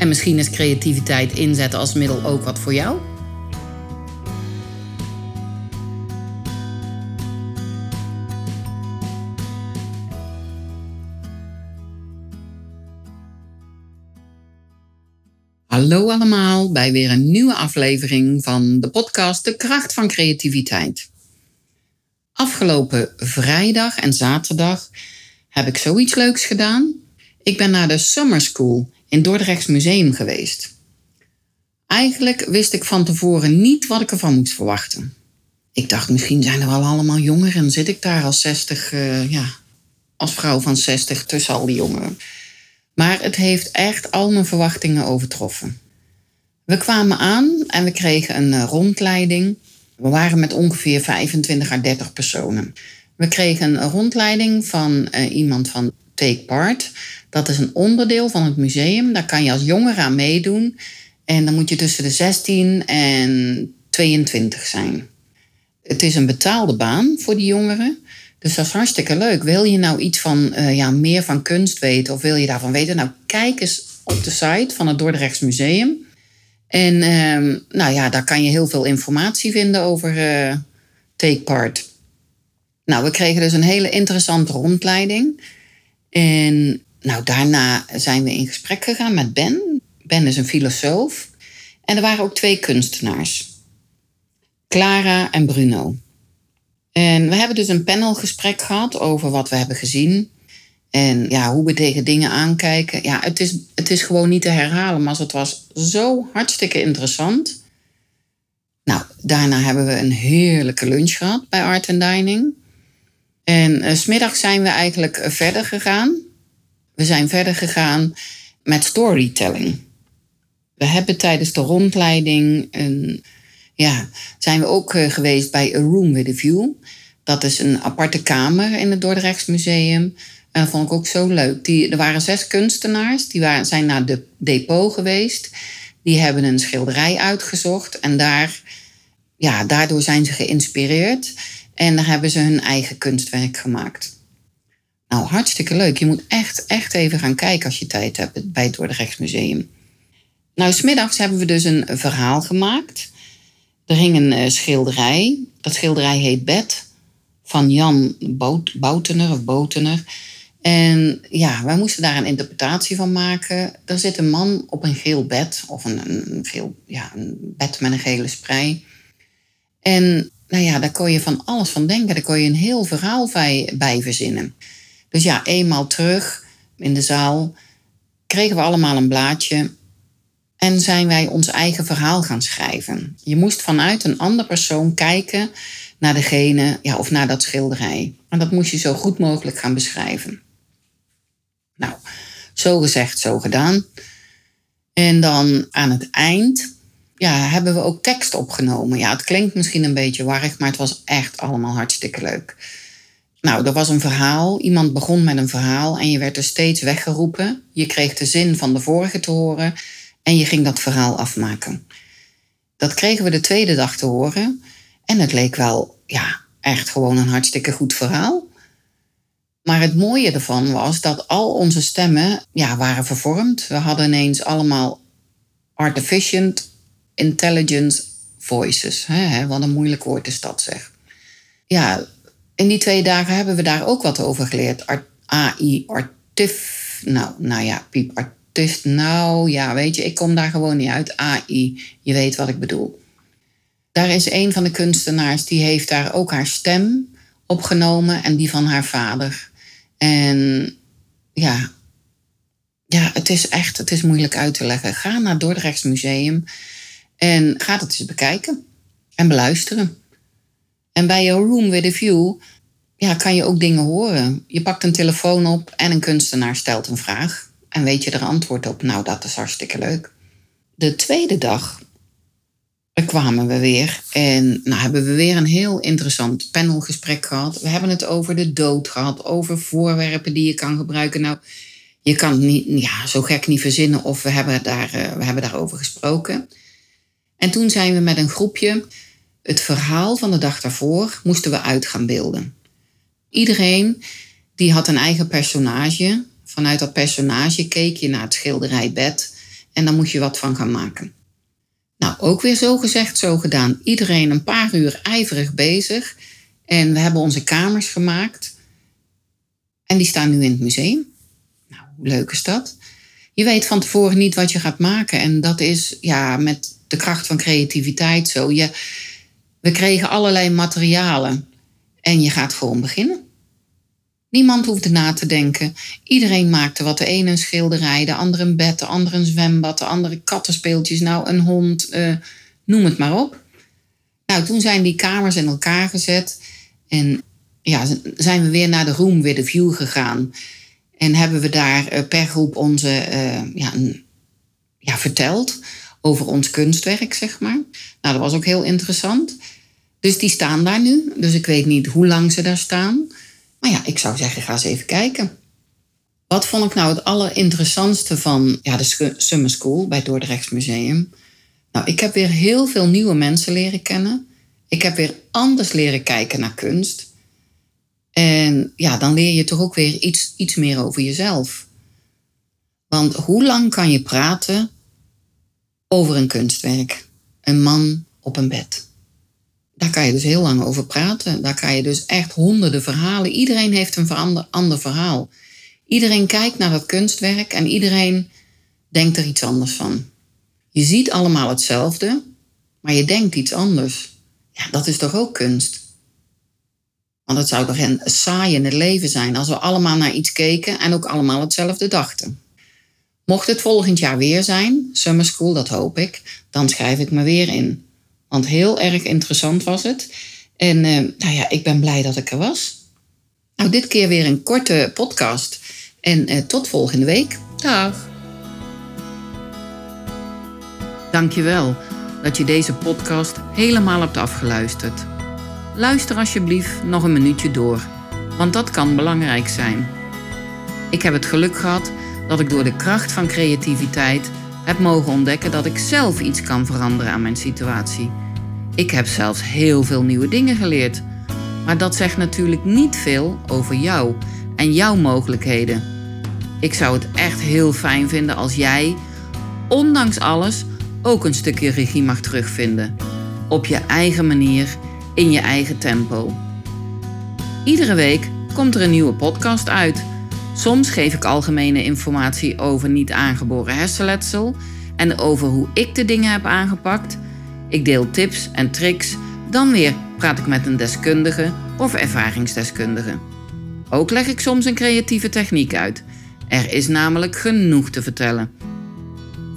En misschien is creativiteit inzetten als middel ook wat voor jou? Hallo allemaal bij weer een nieuwe aflevering van de podcast De Kracht van Creativiteit. Afgelopen vrijdag en zaterdag heb ik zoiets leuks gedaan. Ik ben naar de Summer School in Dordrechts Museum geweest. Eigenlijk wist ik van tevoren niet wat ik ervan moest verwachten. Ik dacht, misschien zijn er wel allemaal jongeren en zit ik daar als 60, uh, ja, als vrouw van 60 tussen al die jongeren. Maar het heeft echt al mijn verwachtingen overtroffen. We kwamen aan en we kregen een eh, rondleiding. We waren met ongeveer 25 à 30 personen. We kregen een rondleiding van uh, iemand van Take Part. Dat is een onderdeel van het museum. Daar kan je als jongere aan meedoen. En dan moet je tussen de 16 en 22 zijn. Het is een betaalde baan voor die jongeren. Dus dat is hartstikke leuk. Wil je nou iets van uh, ja, meer van kunst weten of wil je daarvan weten? Nou, kijk eens op de site van het Dordrechts Museum. En uh, nou ja, daar kan je heel veel informatie vinden over uh, Take Part. Nou, we kregen dus een hele interessante rondleiding. En nou, daarna zijn we in gesprek gegaan met Ben. Ben is een filosoof. En er waren ook twee kunstenaars. Clara en Bruno. En we hebben dus een panelgesprek gehad over wat we hebben gezien. En ja, hoe we tegen dingen aankijken. Ja, het is, het is gewoon niet te herhalen, maar het was zo hartstikke interessant. Nou, daarna hebben we een heerlijke lunch gehad bij Art and Dining. En uh, smiddags zijn we eigenlijk verder gegaan. We zijn verder gegaan met storytelling. We hebben tijdens de rondleiding een ja, zijn we ook uh, geweest bij A Room with a View. Dat is een aparte kamer in het Dordrechts Museum. En dat vond ik ook zo leuk. Die, er waren zes kunstenaars, die waren, zijn naar de depot geweest. Die hebben een schilderij uitgezocht en daar, ja, daardoor zijn ze geïnspireerd. En daar hebben ze hun eigen kunstwerk gemaakt. Nou, hartstikke leuk. Je moet echt, echt even gaan kijken als je tijd hebt bij het Dordrechts Museum. Nou, smiddags hebben we dus een verhaal gemaakt. Er hing een uh, schilderij. Dat schilderij heet Bed van Jan Bout, Boutener of Botener. En ja, wij moesten daar een interpretatie van maken. Er zit een man op een geel bed, of een, een, geel, ja, een bed met een gele sprei. En nou ja, daar kon je van alles van denken. Daar kon je een heel verhaal bij, bij verzinnen. Dus ja, eenmaal terug in de zaal kregen we allemaal een blaadje en zijn wij ons eigen verhaal gaan schrijven. Je moest vanuit een andere persoon kijken naar degene, ja, of naar dat schilderij. En dat moest je zo goed mogelijk gaan beschrijven. Nou, zo gezegd, zo gedaan. En dan aan het eind ja, hebben we ook tekst opgenomen. Ja, het klinkt misschien een beetje warrig, maar het was echt allemaal hartstikke leuk. Nou, er was een verhaal. Iemand begon met een verhaal en je werd er steeds weggeroepen. Je kreeg de zin van de vorige te horen en je ging dat verhaal afmaken. Dat kregen we de tweede dag te horen. En het leek wel, ja, echt gewoon een hartstikke goed verhaal. Maar het mooie ervan was dat al onze stemmen ja, waren vervormd. We hadden ineens allemaal artificial intelligence voices. Hè? Wat een moeilijk woord is dat zeg. Ja, in die twee dagen hebben we daar ook wat over geleerd. AI, artif, nou, nou ja, piep, Dus nou ja, weet je, ik kom daar gewoon niet uit. AI, je weet wat ik bedoel. Daar is een van de kunstenaars die heeft daar ook haar stem opgenomen en die van haar vader. En ja, ja, het is echt, het is moeilijk uit te leggen. Ga naar Dordrechts Museum en ga het eens bekijken en beluisteren. En bij je Room with a View ja, kan je ook dingen horen. Je pakt een telefoon op en een kunstenaar stelt een vraag. En weet je er antwoord op? Nou, dat is hartstikke leuk. De tweede dag kwamen we weer en nou, hebben we weer een heel interessant panelgesprek gehad. We hebben het over de dood gehad, over voorwerpen die je kan gebruiken. Nou, je kan het niet, ja, zo gek niet verzinnen of we hebben, daar, uh, we hebben daarover gesproken. En toen zijn we met een groepje het verhaal van de dag daarvoor moesten we uit gaan beelden. Iedereen die had een eigen personage. Vanuit dat personage keek je naar het schilderijbed en dan moest je wat van gaan maken. Nou, ook weer zo gezegd, zo gedaan. Iedereen een paar uur ijverig bezig. En we hebben onze kamers gemaakt. En die staan nu in het museum. Nou, hoe leuk is dat? Je weet van tevoren niet wat je gaat maken. En dat is ja, met de kracht van creativiteit zo. Je, we kregen allerlei materialen. En je gaat gewoon beginnen. Niemand hoefde na te denken. Iedereen maakte wat. De ene een schilderij, de andere een bed, de andere een zwembad, de andere kattenspeeltjes, nou een hond, uh, noem het maar op. Nou, toen zijn die kamers in elkaar gezet en ja, zijn we weer naar de room with the view gegaan. En hebben we daar uh, per groep onze, uh, ja, ja, verteld over ons kunstwerk, zeg maar. Nou, dat was ook heel interessant. Dus die staan daar nu. Dus ik weet niet hoe lang ze daar staan. Maar ja, ik zou zeggen, ga eens even kijken. Wat vond ik nou het allerinteressantste van ja, de Summer School bij het Dordrechts Museum? Nou, ik heb weer heel veel nieuwe mensen leren kennen. Ik heb weer anders leren kijken naar kunst. En ja, dan leer je toch ook weer iets, iets meer over jezelf. Want hoe lang kan je praten over een kunstwerk? Een man op een bed. Daar kan je dus heel lang over praten. Daar kan je dus echt honderden verhalen. Iedereen heeft een ander, ander verhaal. Iedereen kijkt naar dat kunstwerk en iedereen denkt er iets anders van. Je ziet allemaal hetzelfde, maar je denkt iets anders. Ja, dat is toch ook kunst? Want het zou toch een saai in het leven zijn als we allemaal naar iets keken en ook allemaal hetzelfde dachten. Mocht het volgend jaar weer zijn, Summer School, dat hoop ik, dan schrijf ik me weer in. Want heel erg interessant was het. En uh, nou ja, ik ben blij dat ik er was. Nou, dit keer weer een korte podcast. En uh, tot volgende week. Dag. Dankjewel dat je deze podcast helemaal hebt afgeluisterd. Luister alsjeblieft nog een minuutje door, want dat kan belangrijk zijn. Ik heb het geluk gehad dat ik door de kracht van creativiteit heb mogen ontdekken dat ik zelf iets kan veranderen aan mijn situatie. Ik heb zelfs heel veel nieuwe dingen geleerd. Maar dat zegt natuurlijk niet veel over jou en jouw mogelijkheden. Ik zou het echt heel fijn vinden als jij, ondanks alles, ook een stukje regie mag terugvinden. Op je eigen manier, in je eigen tempo. Iedere week komt er een nieuwe podcast uit. Soms geef ik algemene informatie over niet aangeboren hersenletsel en over hoe ik de dingen heb aangepakt. Ik deel tips en tricks, dan weer praat ik met een deskundige of ervaringsdeskundige. Ook leg ik soms een creatieve techniek uit. Er is namelijk genoeg te vertellen.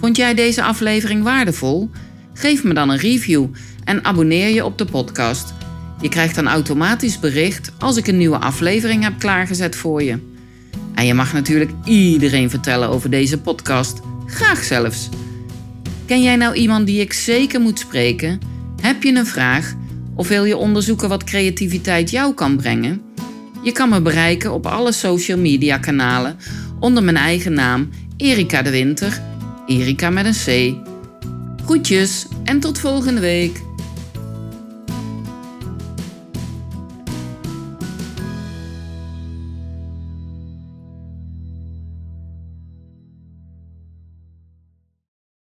Vond jij deze aflevering waardevol? Geef me dan een review en abonneer je op de podcast. Je krijgt dan automatisch bericht als ik een nieuwe aflevering heb klaargezet voor je. En je mag natuurlijk iedereen vertellen over deze podcast. Graag zelfs. Ken jij nou iemand die ik zeker moet spreken? Heb je een vraag? Of wil je onderzoeken wat creativiteit jou kan brengen? Je kan me bereiken op alle social media kanalen onder mijn eigen naam Erika de Winter. Erika met een C. Groetjes en tot volgende week.